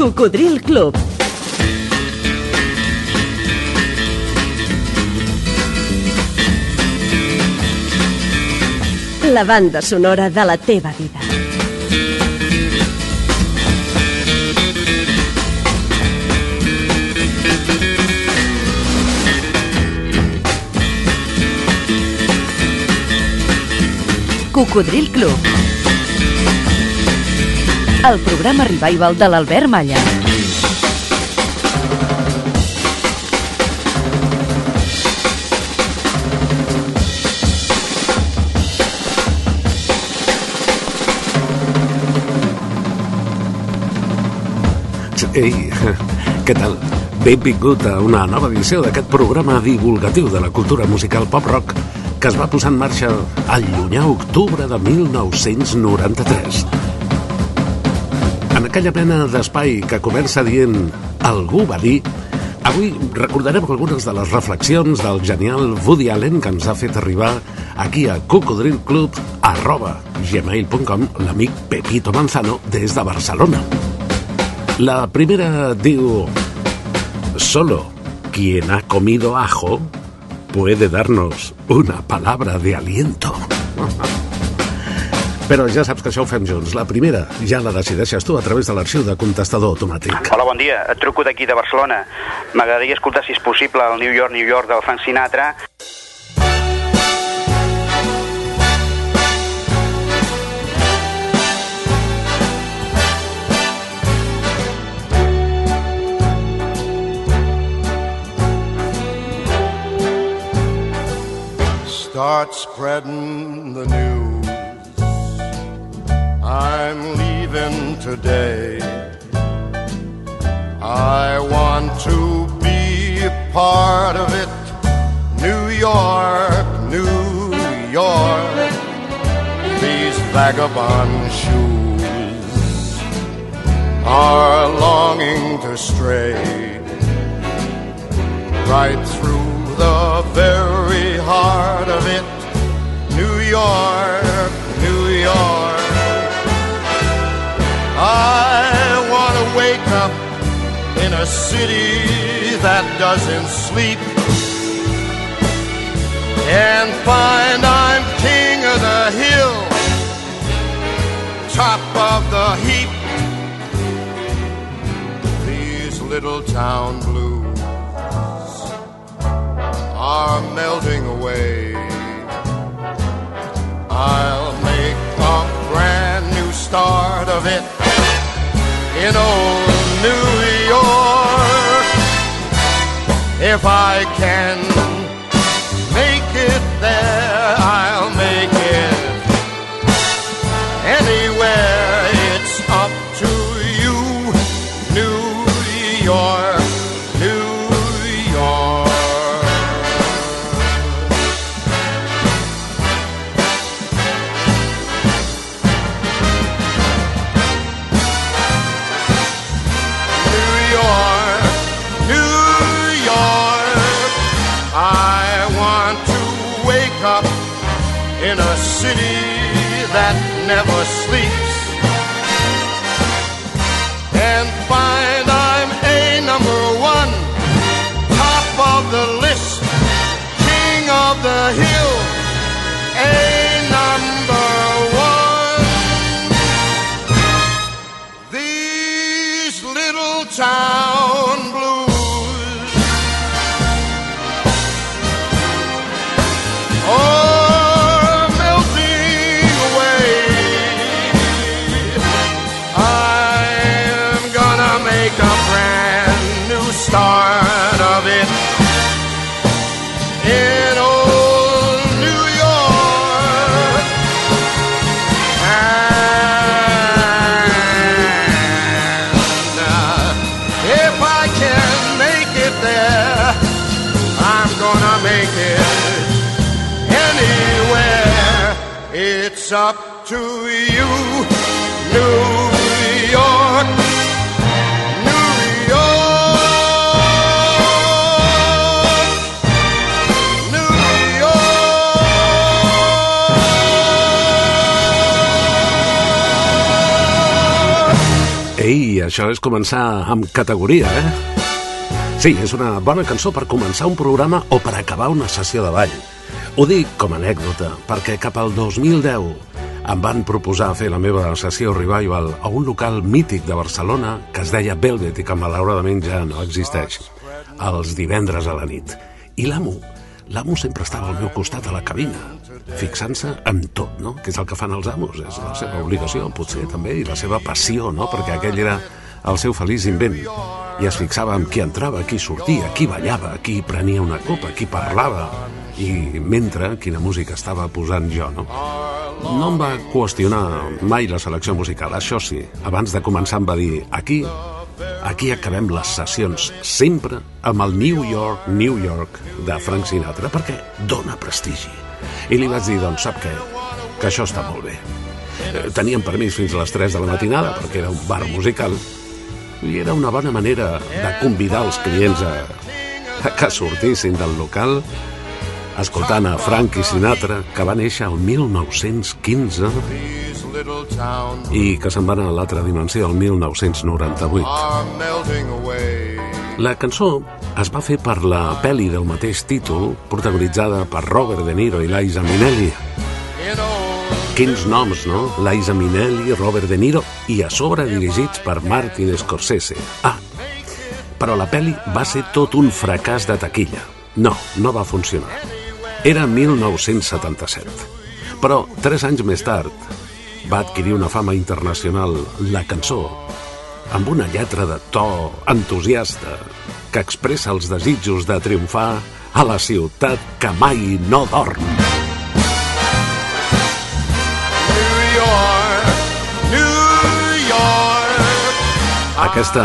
Cocodril Club. La banda sonora de la teva vida. Cocodril Club. El programa revival de l'Albert Malla. Ei, què tal? Benvingut a una nova edició d'aquest programa divulgatiu de la cultura musical pop-rock que es va posar en marxa al llunyà octubre de 1993. Aquella mena d'espai que comença dient algú va dir, avui recordarem algunes de les reflexions del genial Woody Allen que ens ha fet arribar aquí a cocodrilclub arroba gmail.com l'amic Pepito Manzano des de Barcelona. La primera diu, solo quien ha comido ajo puede darnos una palabra de aliento. Però ja saps que això ho fem junts. La primera ja la decideixes tu a través de l'arxiu de contestador automàtic. Hola, bon dia. Et truco d'aquí de Barcelona. M'agradaria escoltar, si és possible, el New York, New York del Frank Sinatra. Start spreading the news. I'm leaving today. I want to be a part of it. New York, New York. These vagabond shoes are longing to stray right through the very heart of it. New York, New York. I want to wake up in a city that doesn't sleep and find I'm king of the hill, top of the heap. These little town blues are melting away. I'll make a brand new start of it in old New York. If I can és començar amb categoria, eh? Sí, és una bona cançó per començar un programa o per acabar una sessió de ball. Ho dic com a anècdota, perquè cap al 2010 em van proposar fer la meva sessió revival a un local mític de Barcelona que es deia Velvet i que malauradament ja no existeix, els divendres a la nit. I l'amo, l'amo sempre estava al meu costat a la cabina, fixant-se en tot, no? Que és el que fan els amos, és la seva obligació, potser també, i la seva passió, no? Perquè aquell era el seu feliç invent. I es fixava en qui entrava, qui sortia, qui ballava, qui prenia una copa, qui parlava, i mentre quina música estava posant jo, no? No em va qüestionar mai la selecció musical, això sí. Abans de començar em va dir, aquí Aquí acabem les sessions sempre amb el New York, New York de Frank Sinatra perquè dona prestigi. I li vaig dir, doncs, sap què? Que això està molt bé. Eh, teníem permís fins a les 3 de la matinada perquè era un bar musical i era una bona manera de convidar els clients a, a que sortissin del local escoltant a Frank Sinatra, que va néixer el 1915 i que se'n va anar a l'altra dimensió el 1998. La cançó es va fer per la pel·li del mateix títol, protagonitzada per Robert De Niro i Liza Minnelli. Quins noms, no? Liza Minnelli, Robert De Niro i a sobre dirigits per Martin Scorsese. Ah, però la pel·li va ser tot un fracàs de taquilla. No, no va funcionar. Era 1977. Però, tres anys més tard, va adquirir una fama internacional la cançó amb una lletra de to entusiasta que expressa els desitjos de triomfar a la ciutat que mai no dorm. Aquesta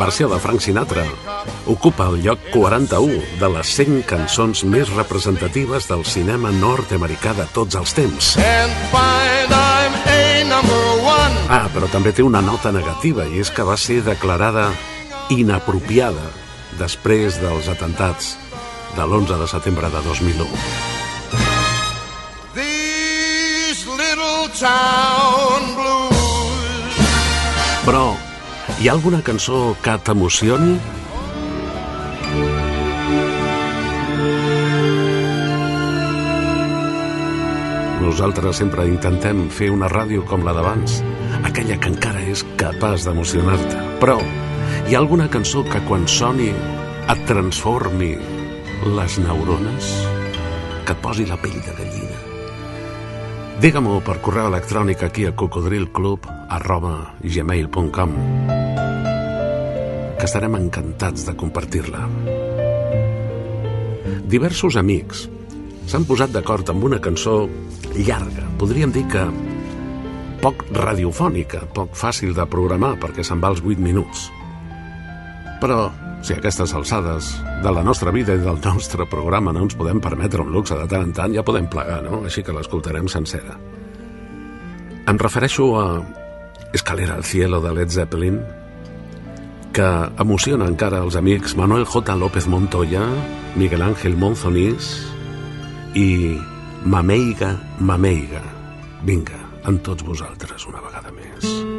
versió de Frank Sinatra ocupa el lloc 41 de les 100 cançons més representatives del cinema nord-americà de tots els temps. Ah, però també té una nota negativa i és que va ser declarada inapropiada després dels atentats de l'11 de setembre de 2001. These little town hi ha alguna cançó que t'emocioni? Nosaltres sempre intentem fer una ràdio com la d'abans, aquella que encara és capaç d'emocionar-te. Però hi ha alguna cançó que quan soni et transformi les neurones? Que et posi la pell de gallina? Digue-m'ho per correu electrònic aquí a cocodrilclub arroba gmail.com que estarem encantats de compartir-la. Diversos amics s'han posat d'acord amb una cançó llarga, podríem dir que poc radiofònica, poc fàcil de programar perquè se'n va als 8 minuts. Però, si aquestes alçades de la nostra vida i del nostre programa no ens podem permetre un luxe de tant en tant, ja podem plegar, no? Així que l'escoltarem sencera. Em refereixo a Escalera al cielo de Led Zeppelin, que emociona encara els amics Manuel J. López Montoya, Miguel Ángel Monzonís i Mameiga Mameiga. Vinga, amb tots vosaltres una vegada més.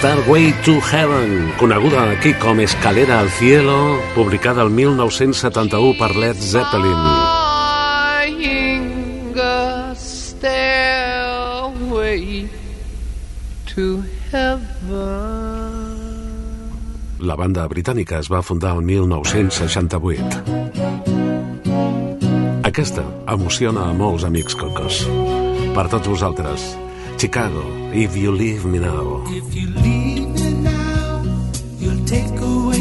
Starway to Heaven, coneguda aquí com Escalera al Cielo, publicada el 1971 per Led Zeppelin. La banda britànica es va fundar el 1968. Aquesta emociona a molts amics cocos. Per tots vosaltres, Chicago, If You Leave Me Now. If you leave me now, you'll take away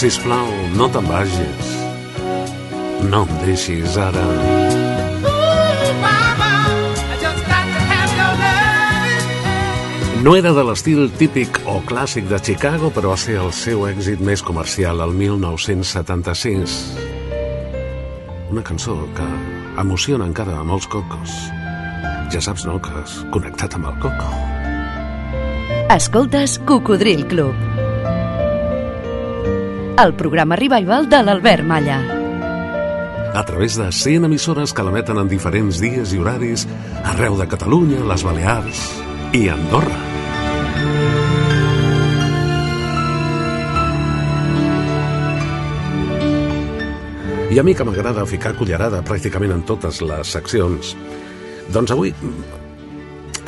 go. Sisplau, no te'n vagis. No em deixis ara. No era de l'estil típic o clàssic de Chicago, però va ser el seu èxit més comercial el 1976. Una cançó que emociona encara a molts cocos. Ja saps, no?, que has connectat amb el coco. Escoltes Cocodril Club. El programa revival de l'Albert Malla. A través de 100 emissores que l'emeten en diferents dies i horaris arreu de Catalunya, les Balears i Andorra. I a mi que m'agrada ficar cullerada pràcticament en totes les seccions, doncs avui...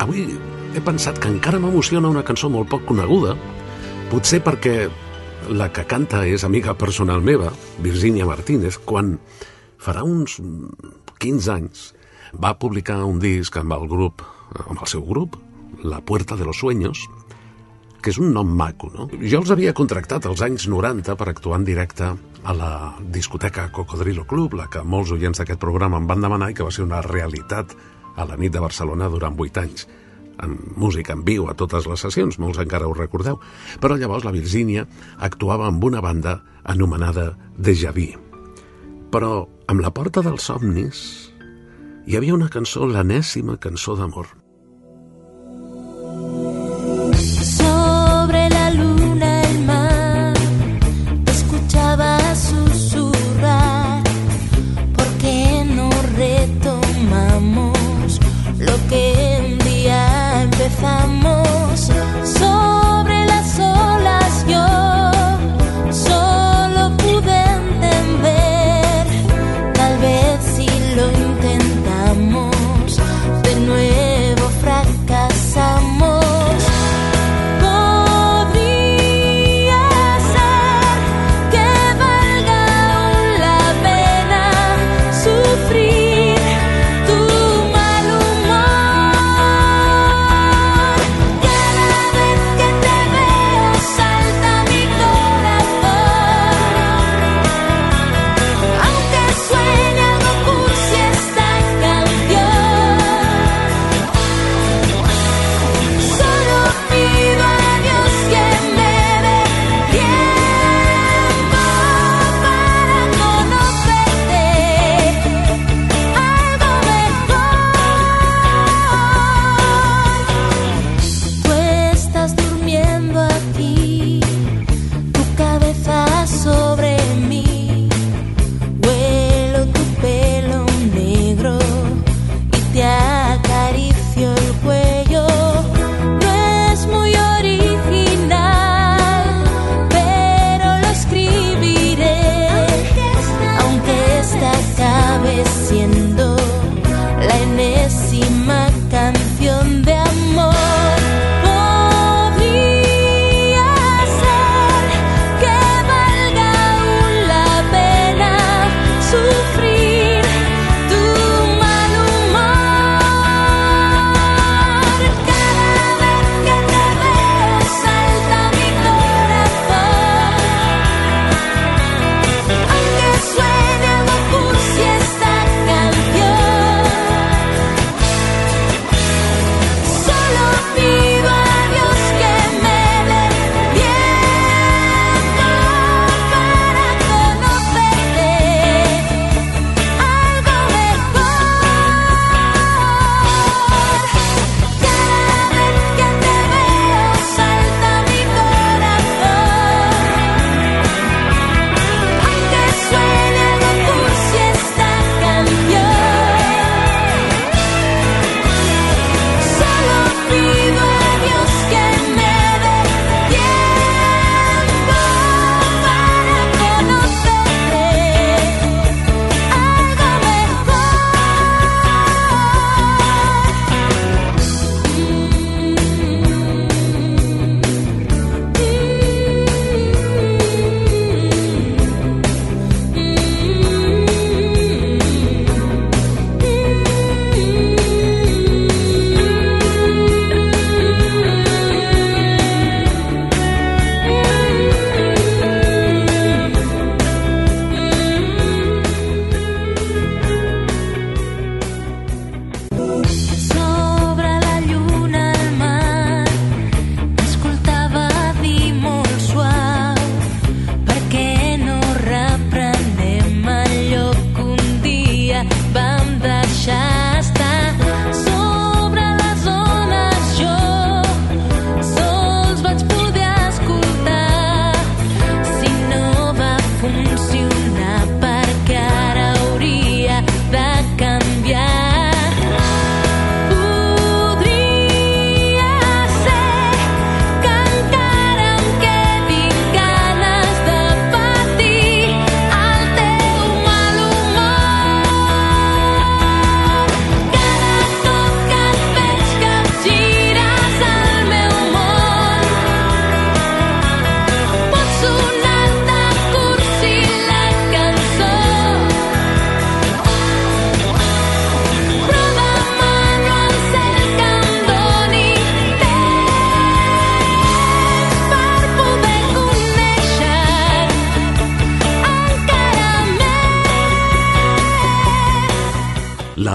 Avui he pensat que encara m'emociona una cançó molt poc coneguda, potser perquè la que canta és amiga personal meva, Virginia Martínez, quan farà uns 15 anys va publicar un disc amb el grup, amb el seu grup, La Puerta de los Sueños, que és un nom maco, no? Jo els havia contractat als anys 90 per actuar en directe a la discoteca Cocodrilo Club, la que molts oients d'aquest programa em van demanar i que va ser una realitat a la nit de Barcelona durant 8 anys amb música en viu a totes les sessions, molts encara ho recordeu. Però llavors la Virgínia actuava amb una banda anomenada Deja Vu. Però amb la porta dels somnis hi havia una cançó, l'enèsima cançó d'amor.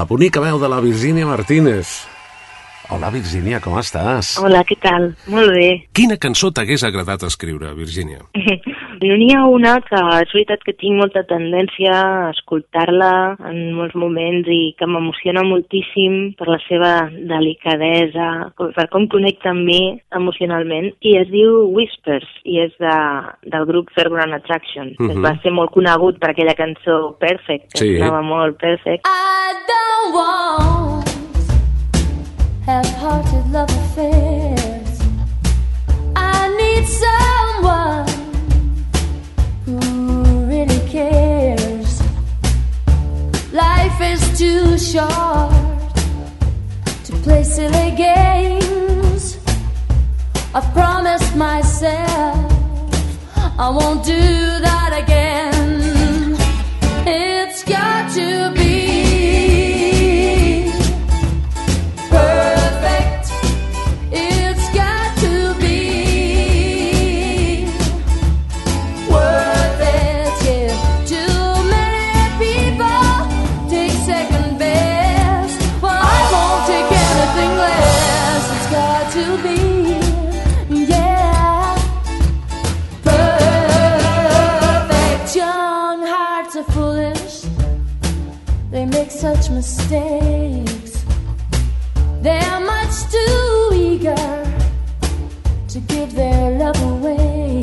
Bonica veu de la Virgínia Martínez. Hola, Virgínia, com estàs? Hola, què tal? Molt bé. Quina cançó t'hagués agradat escriure, Virgínia? N'hi ha una que és veritat que tinc molta tendència a escoltar-la en molts moments i que m'emociona moltíssim per la seva delicadesa, com- per com connecta amb mi emocionalment, i es diu Whispers, i és de, del grup Fairground Attraction. Uh Mhm. Va ser molt conegut per aquella cançó Perfect, que Sí. sonava molt Perfect. I don't want half-hearted love affairs. I need someone cares. Life is too short to play silly games. I've promised myself I won't do that again. It's got to be such mistakes. They're much too eager to give their love away.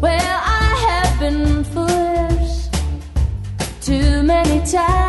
Well, I have been foolish too many times.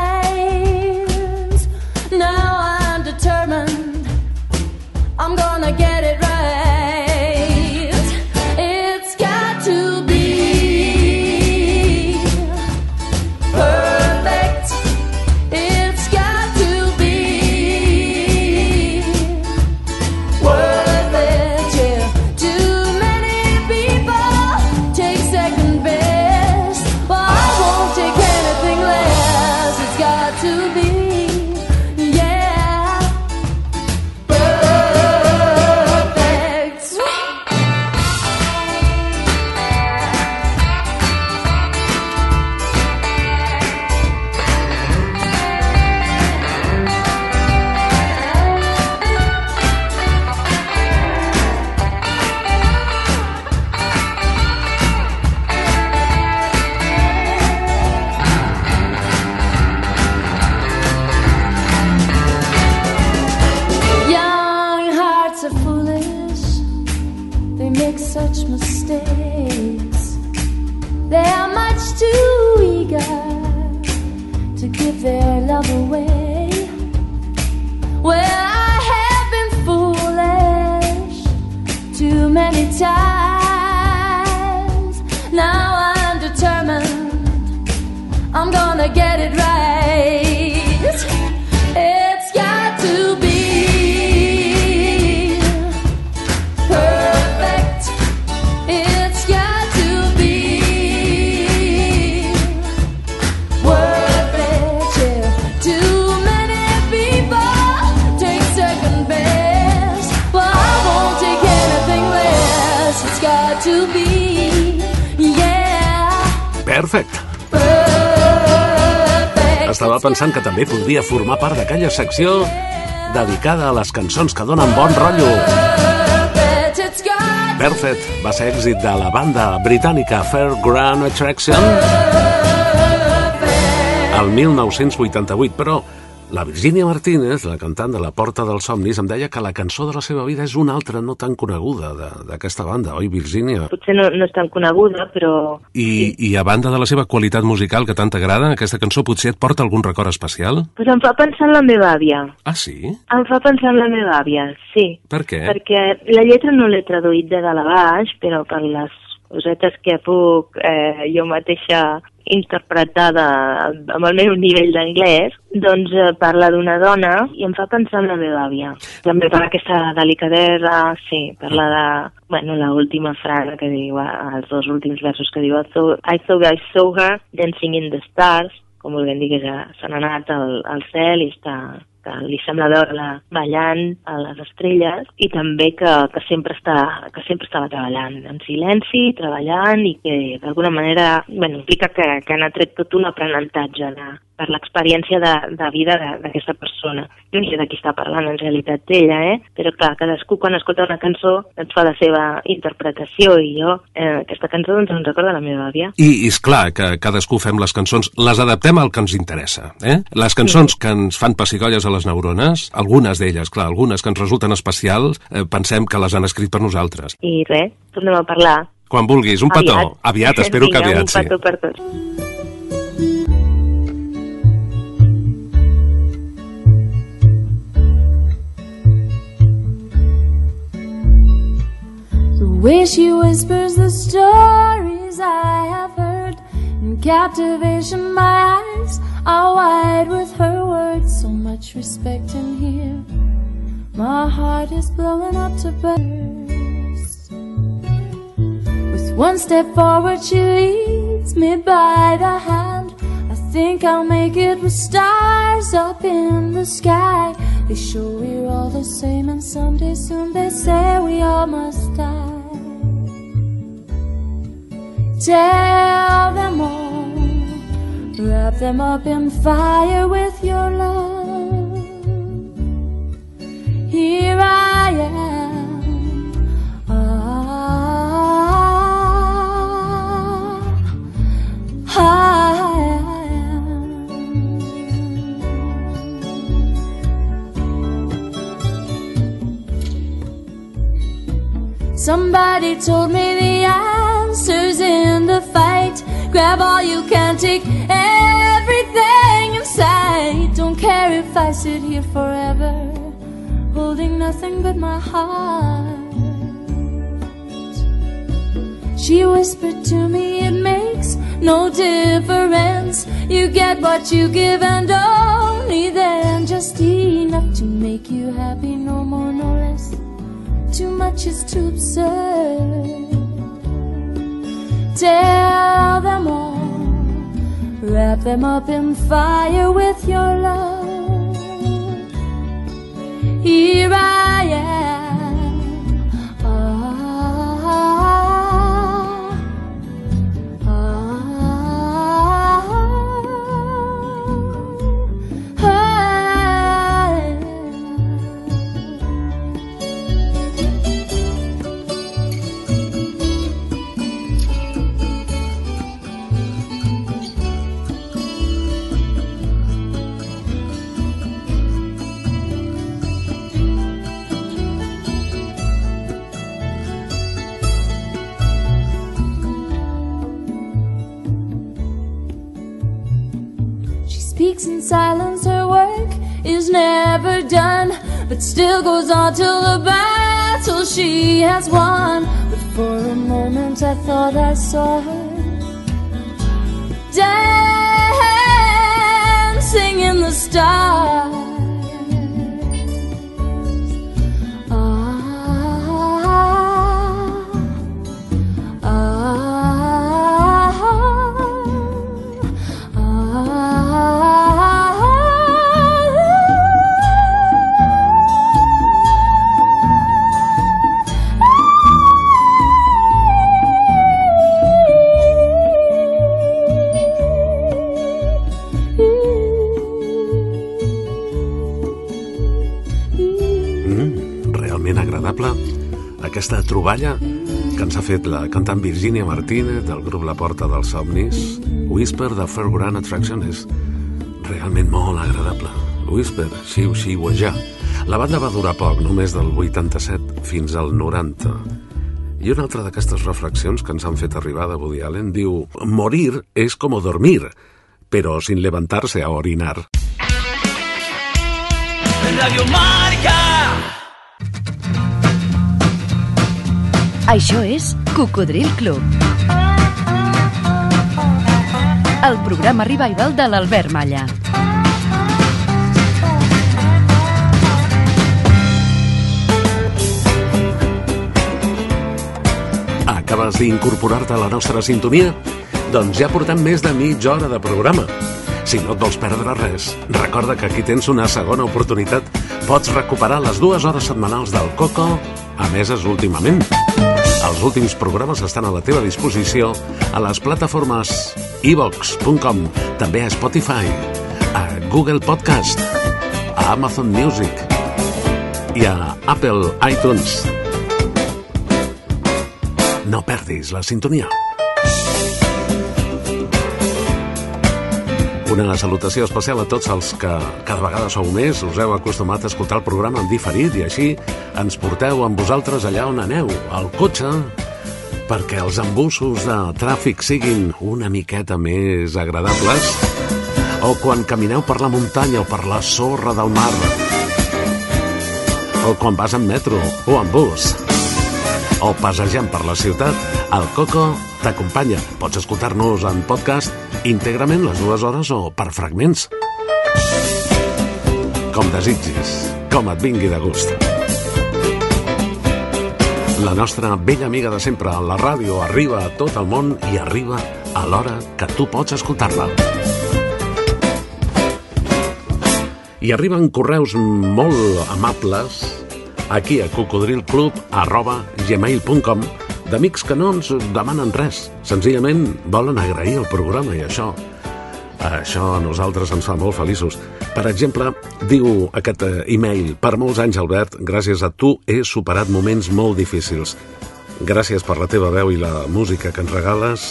Estava pensant que també podria formar part d'aquella secció dedicada a les cançons que donen bon rotllo. Perfect. Va ser èxit de la banda britànica Fairground Attraction el 1988, però la Virginia Martínez, la cantant de La Porta dels Somnis, em deia que la cançó de la seva vida és una altra no tan coneguda de- d'aquesta banda, oi, Virginia? Potser no, no és tan coneguda, però I, I a banda de la seva qualitat musical que tant t'agrada, aquesta cançó potser et porta algun record especial? pues em fa pensar en la meva àvia. Ah, sí? Em fa pensar en la meva àvia, sí. Per què? Perquè la lletra no l'he traduït de dalt a baix, però per les cosetes que puc eh, jo mateixa interpretar de, amb el meu nivell d'anglès, doncs eh, parla d'una dona i em fa pensar en la meva àvia. També per aquesta delicadesa, sí, parla de, bueno, la última frase que diu, eh, els dos últims versos que diu I thought I, saw her dancing in the stars, com volguem dir que ja n'ha anat al, al cel i està que li sembla veure-la ballant a les estrelles i també que, que, sempre està, que sempre estava treballant en silenci, treballant i que d'alguna manera bueno, implica que, que n'ha tret tot un aprenentatge de, per l'experiència de, de vida d'aquesta persona. Jo no sé de qui està parlant en realitat ella, eh? però clar, cadascú quan escolta una cançó doncs fa la seva interpretació i jo eh, aquesta cançó doncs em recorda la meva àvia. I, és clar que cadascú fem les cançons, les adaptem al que ens interessa. Eh? Les cançons que ens fan pessigolles a les neurones, algunes d'elles, clar, algunes que ens resulten especials, eh, pensem que les han escrit per nosaltres. I res, tornem a parlar. Quan vulguis, un petó. Aviat, espero que Vinga, aviat, un sí. petó per tots. The way she whispers the stories I have heard. In captivation, my eyes are wide with her words. So much respect in here. My heart is blowing up to burst. With one step forward, she leads me by the hand. Think I'll make it with stars up in the sky. They show we're all the same, and someday soon they say we all must die. Tell them all, wrap them up in fire with your love. Here I am. Ah, I Somebody told me the answer's in the fight. Grab all you can, take everything in sight. Don't care if I sit here forever, holding nothing but my heart. She whispered to me, it makes no difference. You get what you give, and only then just enough to make you happy, no more, no less. Too much is too absurd. Tell them all, wrap them up in fire with your love. Here I still goes on till the battle she has won. But for a moment I thought I saw her dancing in the stars. Aquesta troballa que ens ha fet la cantant Virginia Martínez del grup La Porta dels Somnis. Whisper de Fairground Attraction és realment molt agradable. Whisper, xiu, xiuejar. La banda va durar poc, només del 87 fins al 90. I una altra d'aquestes reflexions que ens han fet arribar de Woody Allen diu «Morir és com dormir, però sin levantarse a orinar». Radio Marca. Això és Cocodril Club. El programa revival de l'Albert Malla. Acabes d'incorporar-te a la nostra sintonia? Doncs ja portem més de mitja hora de programa. Si no et vols perdre res, recorda que aquí tens una segona oportunitat. Pots recuperar les dues hores setmanals del Coco, emeses últimament. Els últims programes estan a la teva disposició a les plataformes ivox.com, també a Spotify. Google Podcast, a Amazon Music i a Apple iTunes. No perdis la sintonia. Una salutació especial a tots els que cada vegada sou més, us heu acostumat a escoltar el programa en diferit i així ens porteu amb vosaltres allà on aneu, al cotxe, perquè els embussos de tràfic siguin una miqueta més agradables o quan camineu per la muntanya o per la sorra del mar o quan vas en metro o en bus o passejant per la ciutat, el Coco t'acompanya. Pots escoltar-nos en podcast íntegrament les dues hores o per fragments. Com desitgis, com et vingui de gust. La nostra vella amiga de sempre, la ràdio, arriba a tot el món i arriba a l'hora que tu pots escoltar-la. I arriben correus molt amables aquí a cocodrilclub arroba d'amics que no ens demanen res. Senzillament volen agrair el programa i això això a nosaltres ens fa molt feliços. Per exemple, diu aquest eh, e-mail, per molts anys, Albert, gràcies a tu he superat moments molt difícils. Gràcies per la teva veu i la música que ens regales.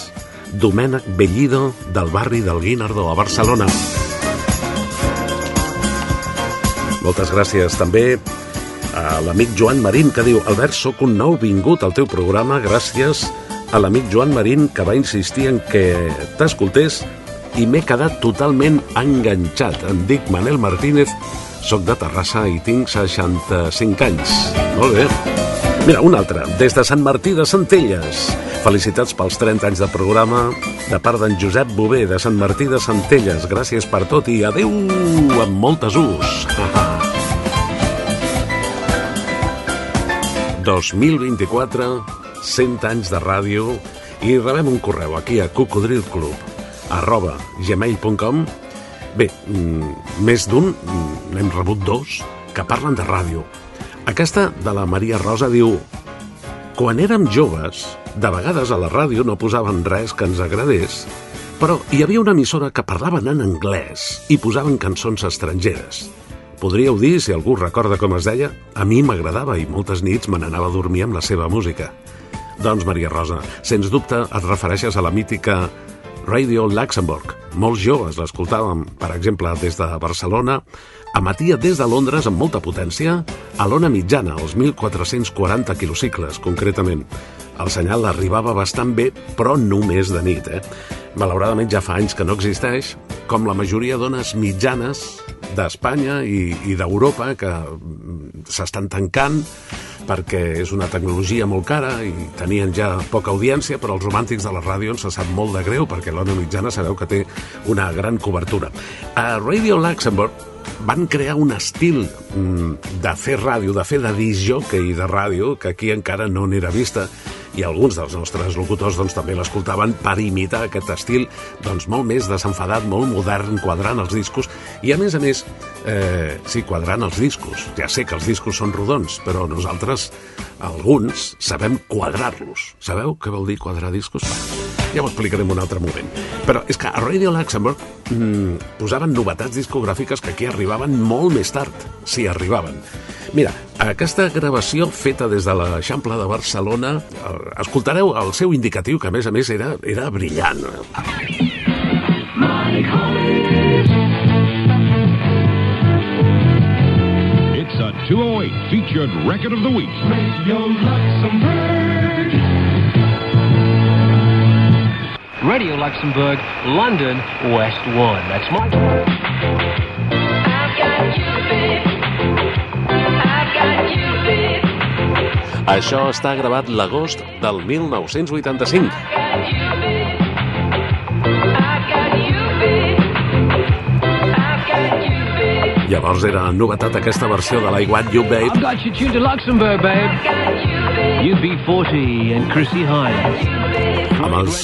Domènec Bellido, del barri del Guinardó, a Barcelona. Moltes gràcies també a l'amic Joan Marín, que diu Albert, sóc un nou vingut al teu programa gràcies a l'amic Joan Marín que va insistir en que t'escoltés i m'he quedat totalment enganxat. Em dic Manel Martínez, sóc de Terrassa i tinc 65 anys. Molt bé. Mira, un altre, des de Sant Martí de Centelles. Felicitats pels 30 anys de programa de part d'en Josep Bové de Sant Martí de Centelles. Gràcies per tot i adeu amb moltes us. 2024, 100 anys de ràdio i rebem un correu aquí a cocodrilclub arroba gmail.com Bé, mm, més d'un, mm, n'hem rebut dos, que parlen de ràdio. Aquesta, de la Maria Rosa, diu Quan érem joves, de vegades a la ràdio no posaven res que ens agradés, però hi havia una emissora que parlaven en anglès i posaven cançons estrangeres. Podríeu dir, si algú recorda com es deia, a mi m'agradava i moltes nits me n'anava a dormir amb la seva música. Doncs, Maria Rosa, sens dubte et refereixes a la mítica Radio Luxembourg. Molts joves l'escoltàvem, per exemple, des de Barcelona, emetia des de Londres amb molta potència a l'ona mitjana, als 1440 quilocicles, concretament. El senyal arribava bastant bé, però només de nit, eh? Malauradament ja fa anys que no existeix, com la majoria d'ones mitjanes d'Espanya i, i d'Europa que mm, s'estan tancant perquè és una tecnologia molt cara i tenien ja poca audiència, però els romàntics de la ràdio ens sap molt de greu perquè l'ona mitjana sabeu que té una gran cobertura. A Radio Luxembourg van crear un estil mm, de fer ràdio, de fer de disjockey de ràdio, que aquí encara no n'era vista, i alguns dels nostres locutors doncs, també l'escoltaven per imitar aquest estil doncs, molt més desenfadat, molt modern, quadrant els discos, i a més a més, eh, sí, quadrant els discos. Ja sé que els discos són rodons, però nosaltres, alguns, sabem quadrar-los. Sabeu què vol dir quadrar discos? Ja ho explicarem un altre moment. Però és que a Radio Luxembourg mm, posaven novetats discogràfiques que aquí arribaven molt més tard, si arribaven. Mira, aquesta gravació feta des de l'Eixample de Barcelona, eh, escoltareu el seu indicatiu, que a més a més era, era brillant. It's a 208 featured record of the week. Radio Luxembourg, London, West 1. That's my. Això està gravat l'agost del 1985. Llavors era novetat aquesta versió de l'I Want You Babe I've got you tuned to Luxembourg, babe. UB40 and Chrissy Hines. Amb els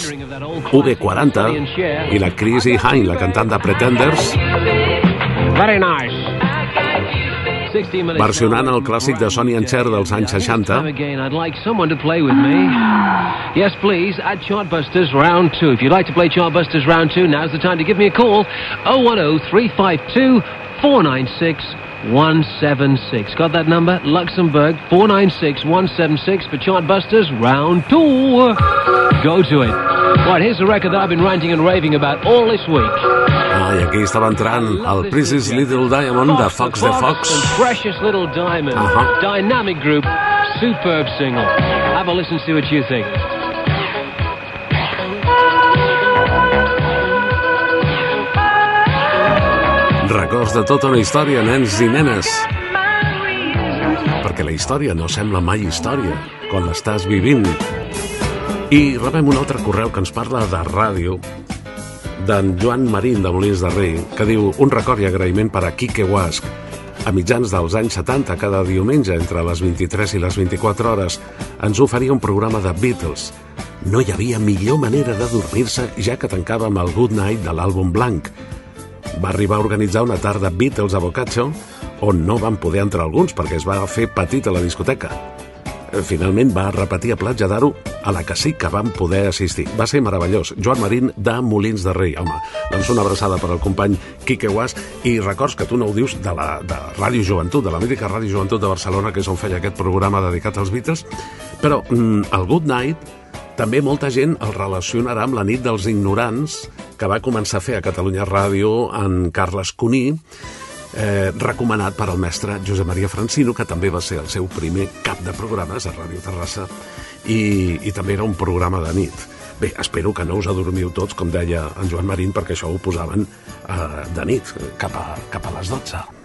UB40 i la Chrissy Hine, la cantant de Pretenders, Very nice. 16 minutes. versionant el clàssic de Sonny and Cher dels anys 60. Time again, I'd like someone to play with me. Yes, please, at Chartbusters Round 2. If you'd like to play Chartbusters Round 2, now's the time to give me a call. 010 352 496 176. Got that number? Luxembourg 496 176 for Chartbusters Round 2. Go to it. Right, here's the record that I've been ranting and raving about all this week. Ah, i aquí estava entrant el Precious Little Diamond de Fox the Fox. Precious Little Diamond. Uh-huh. Dynamic group, superb single. Have a listen, see what you think. Records de tota una història, nens i nenes. Perquè la història no sembla mai història quan l'estàs vivint. I rebem un altre correu que ens parla de ràdio d'en Joan Marín de Molins de Rei, que diu un record i agraïment per a Quique Guasc. A mitjans dels anys 70, cada diumenge, entre les 23 i les 24 hores, ens oferia un programa de Beatles. No hi havia millor manera de dormir-se ja que tancàvem el Good Night de l'àlbum blanc. Va arribar a organitzar una tarda Beatles a Boccaccio, on no van poder entrar alguns perquè es va fer petit a la discoteca. Finalment va repetir a Platja d'Aro, a la que sí que vam poder assistir. Va ser meravellós. Joan Marín de Molins de Rei. Home, doncs una abraçada per al company Quique Guas i records que tu no ho dius de la de Ràdio Joventut, de la mítica Ràdio Joventut de Barcelona, que és on feia aquest programa dedicat als Beatles. Però mm, el Good Night també molta gent el relacionarà amb la nit dels ignorants que va començar a fer a Catalunya Ràdio en Carles Cuní, eh, recomanat per al mestre Josep Maria Francino, que també va ser el seu primer cap de programes a Ràdio Terrassa, i, i també era un programa de nit. Bé, espero que no us adormiu tots, com deia en Joan Marín, perquè això ho posaven eh, de nit, cap a, cap a les 12.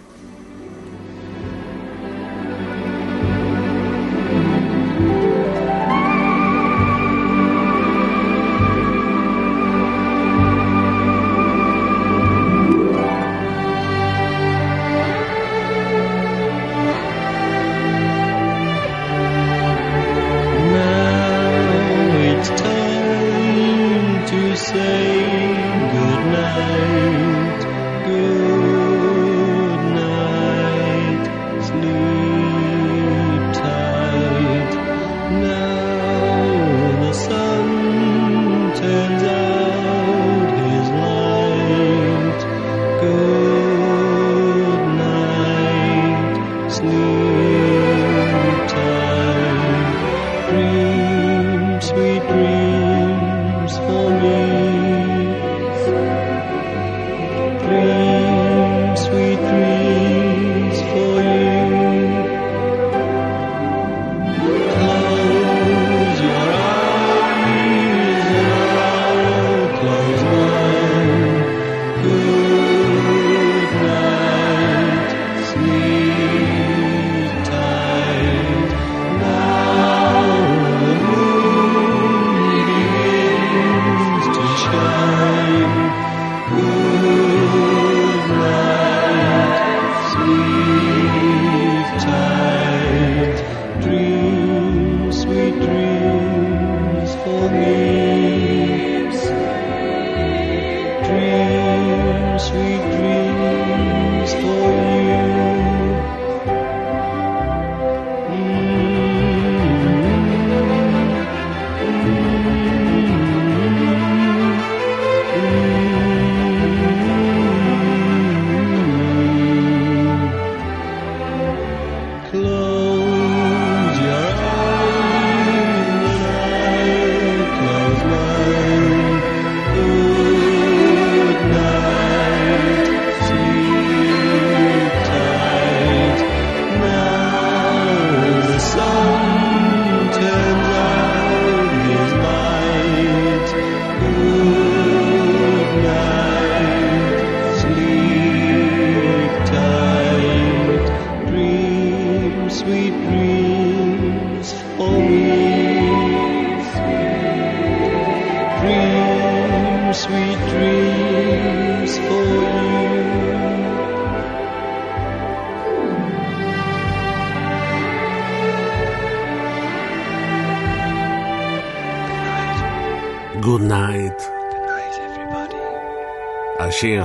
Sweet dreams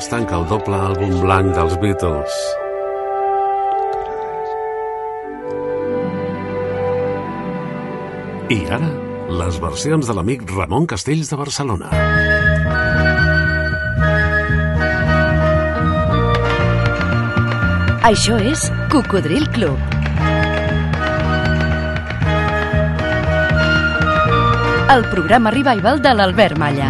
tanca el doble àlbum blanc dels Beatles. I ara, les versions de l'amic Ramon Castells de Barcelona. Això és Cocodril Club. El programa revival de l'Albert Malla.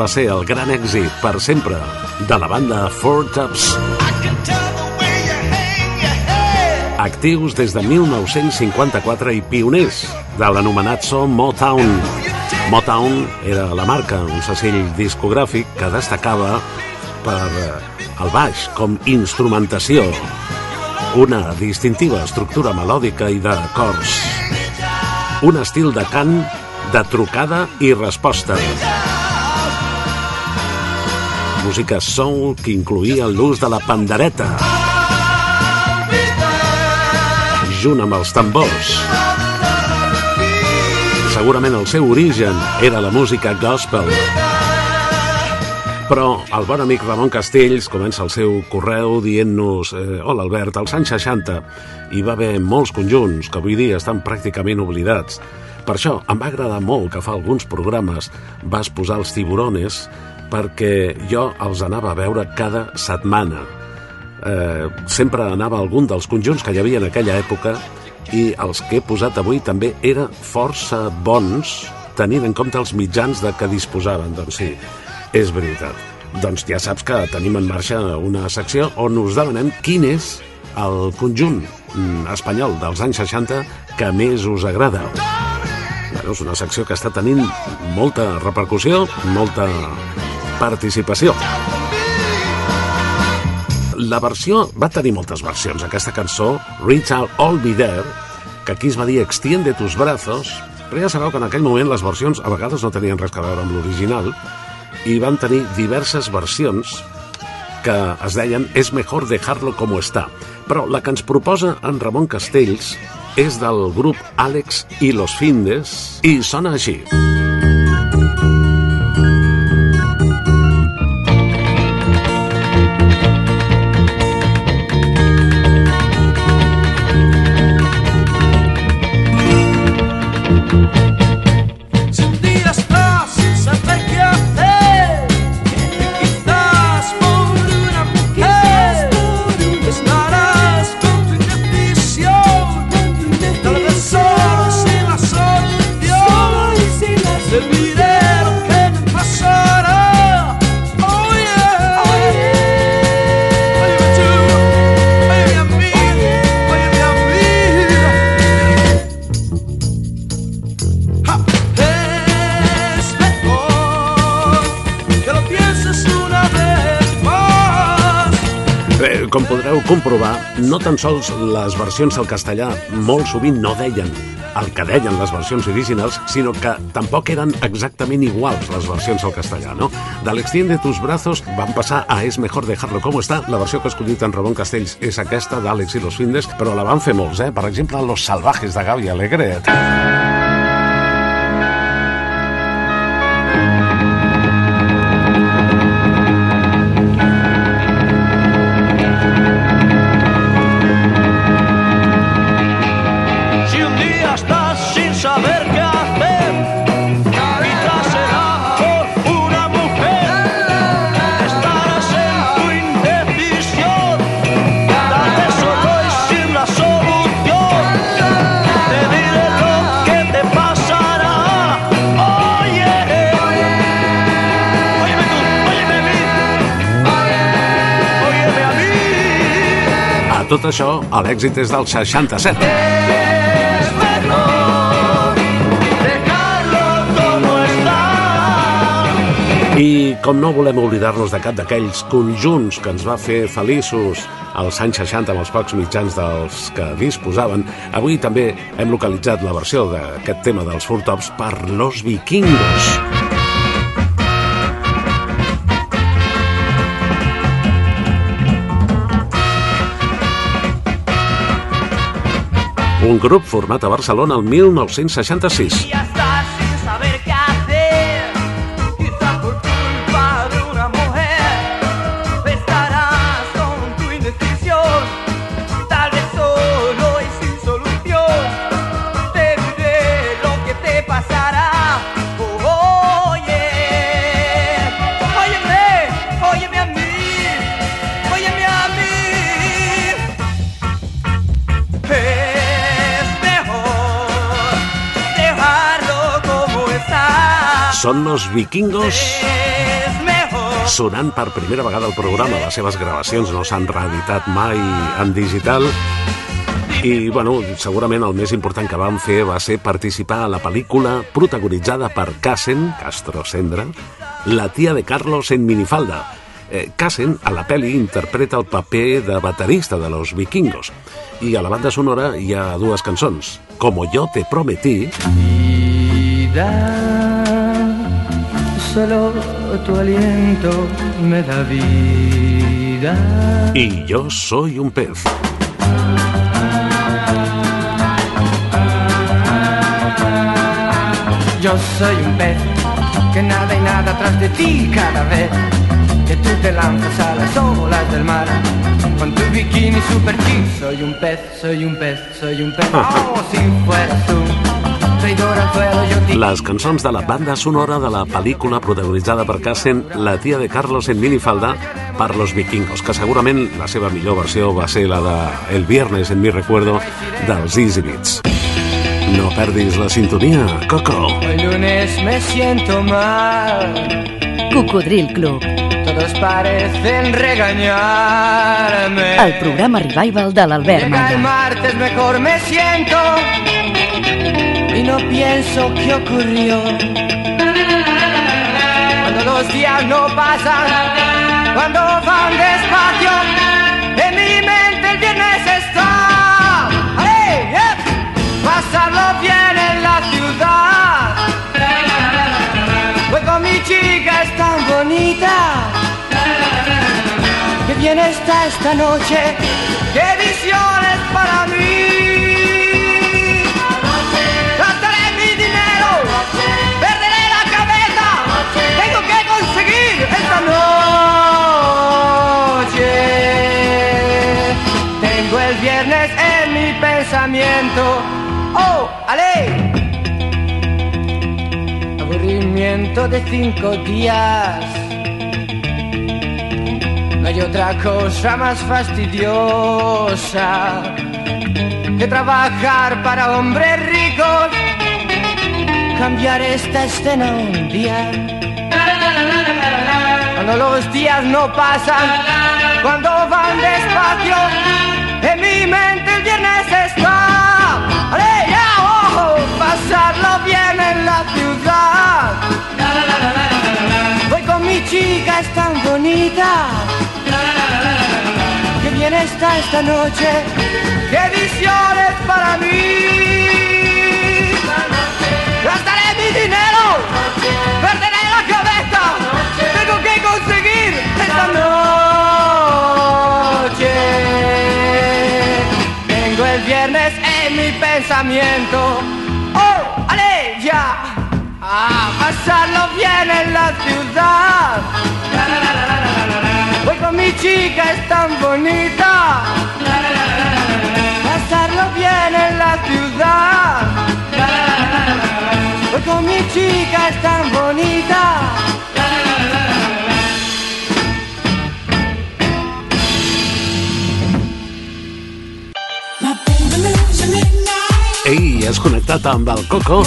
Va ser el gran èxit per sempre de la banda Four Tops. Actius des de 1954 i pioners de l'anomenat so Motown. Motown era la marca, un segell discogràfic que destacava per eh, el baix com instrumentació, una distintiva estructura melòdica i de cors, un estil de cant de trucada i resposta, música soul que incluïa l'ús de la pandereta, junt amb els tambors. Segurament el seu origen era la música gospel. Però el bon amic Ramon Castells comença el seu correu dient-nos eh, Hola Albert, als anys 60 hi va haver molts conjunts que avui dia estan pràcticament oblidats. Per això em va agradar molt que fa alguns programes vas posar els tiburones perquè jo els anava a veure cada setmana. Eh, sempre anava a algun dels conjunts que hi havia en aquella època i els que he posat avui també eren força bons tenint en compte els mitjans de què disposaven. Doncs sí, és veritat. Doncs ja saps que tenim en marxa una secció on us demanem quin és el conjunt mm, espanyol dels anys 60 que més us agrada. Bueno, és una secció que està tenint molta repercussió, molta participació. La versió... Va tenir moltes versions, aquesta cançó, Reach Out All Be There, que aquí es va dir Extiende tus brazos, però ja sabeu que en aquell moment les versions a vegades no tenien res a veure amb l'original i van tenir diverses versions que es deien És mejor dejarlo como está. Però la que ens proposa en Ramon Castells és del grup Àlex i los Findes i sona així. Si tan sols les versions al castellà molt sovint no deien el que deien les versions originals, sinó que tampoc eren exactament iguals les versions al castellà, no? De l'Extiende tus brazos van passar a Es mejor dejarlo como está. La versió que ha escollit en Ramon Castells és aquesta d'Àlex i los Findes, però la van fer molts, eh? Per exemple, Los salvajes de Gaby Alegret. Si tot això, l'èxit és del 67. Es mejor dejarlo como está. I com no volem oblidar-nos de cap d'aquells conjunts que ens va fer feliços als anys 60 amb els pocs mitjans dels que disposaven, avui també hem localitzat la versió d'aquest tema dels Four Tops per Los Vikingos. Un grup format a Barcelona el 1966. Són los vikingos sonant per primera vegada al programa. Les seves gravacions no s'han reeditat mai en digital. I, bueno, segurament el més important que van fer va ser participar a la pel·lícula protagonitzada per Cassen, Castro Sendra, La tia de Carlos en minifalda. Eh, Cassen, a la pel·li, interpreta el paper de baterista de los vikingos. I a la banda sonora hi ha dues cançons. Como yo te prometí vida, solo tu aliento me da vida. y Yo soy un pez. Yo soy un pez que nada y nada tras de ti cada vez que tú te lanzas a las olas del mar. Con tu bikini super chic, soy un pez, soy un pez, soy un pez. Oh, si fueras tú, Les cançons de la banda sonora de la pel·lícula protagonitzada per Cassen, La tia de Carlos en minifalda, per Los Vikingos, que segurament la seva millor versió va ser la de El viernes en mi recuerdo dels Easy Beats. No perdis la sintonia, Coco. Hoy lunes me siento mal, Cocodril Club, todos parecen regañarme. el programa revival de l'Albert Llega el Malla. martes mejor me siento no pienso qué ocurrió. Cuando los días no pasan, cuando van despacio, en mi mente el viernes está. ¡Ale! ¡Yep! Pasarlo bien en la ciudad. Voy con mi chica, es tan bonita. Qué bien está esta noche, qué visiones pensamiento. ¡Oh, ale! Aburrimiento de cinco días. No hay otra cosa más fastidiosa que trabajar para hombres ricos. Cambiar esta escena un día. Cuando los días no pasan, cuando van despacio, esta noche, qué visiones para mí. Gastaré mi dinero, perderé la cabeza, tengo que conseguir esta noche. Tengo el viernes en mi pensamiento. ¡Oh, ale, ya! A pasarlo bien en la ciudad. Mi chica, es tan bonita. Pasarlo bien en la ciudad. Mi chica, es tan bonita. Ei, has connectat amb el Coco?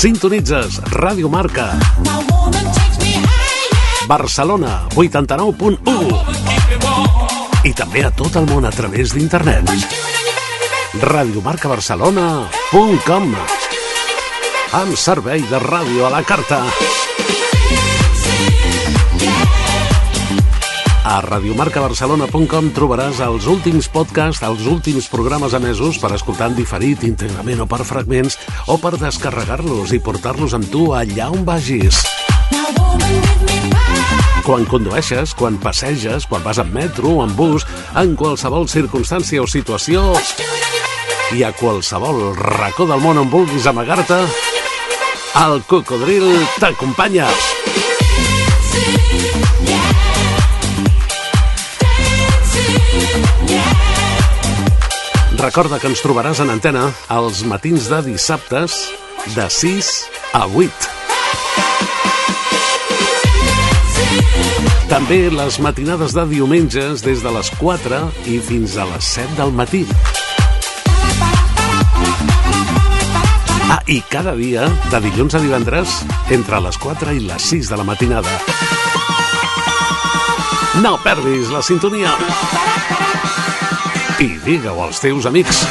Sintonitzes Ràdio Marca. Barcelona, 89.1. I també a tot el món a través d'internet. radiomarcabarcelona.com Amb servei de ràdio a la carta. A radiomarcabarcelona.com trobaràs els últims podcasts, els últims programes emesos per escoltar en diferit, íntegrament o per fragments, o per descarregar-los i portar-los amb tu allà on vagis. Quan condueixes, quan passeges, quan vas en metro en bus, en qualsevol circumstància o situació i a qualsevol racó del món on vulguis amagar-te, el cocodril t'acompanya. Recorda que ens trobaràs en antena els matins de dissabtes de 6 a 8. També les matinades de diumenges des de les 4 i fins a les 7 del matí. Ah, i cada dia, de dilluns a divendres, entre les 4 i les 6 de la matinada. No perdis la sintonia. I digue-ho als teus amics.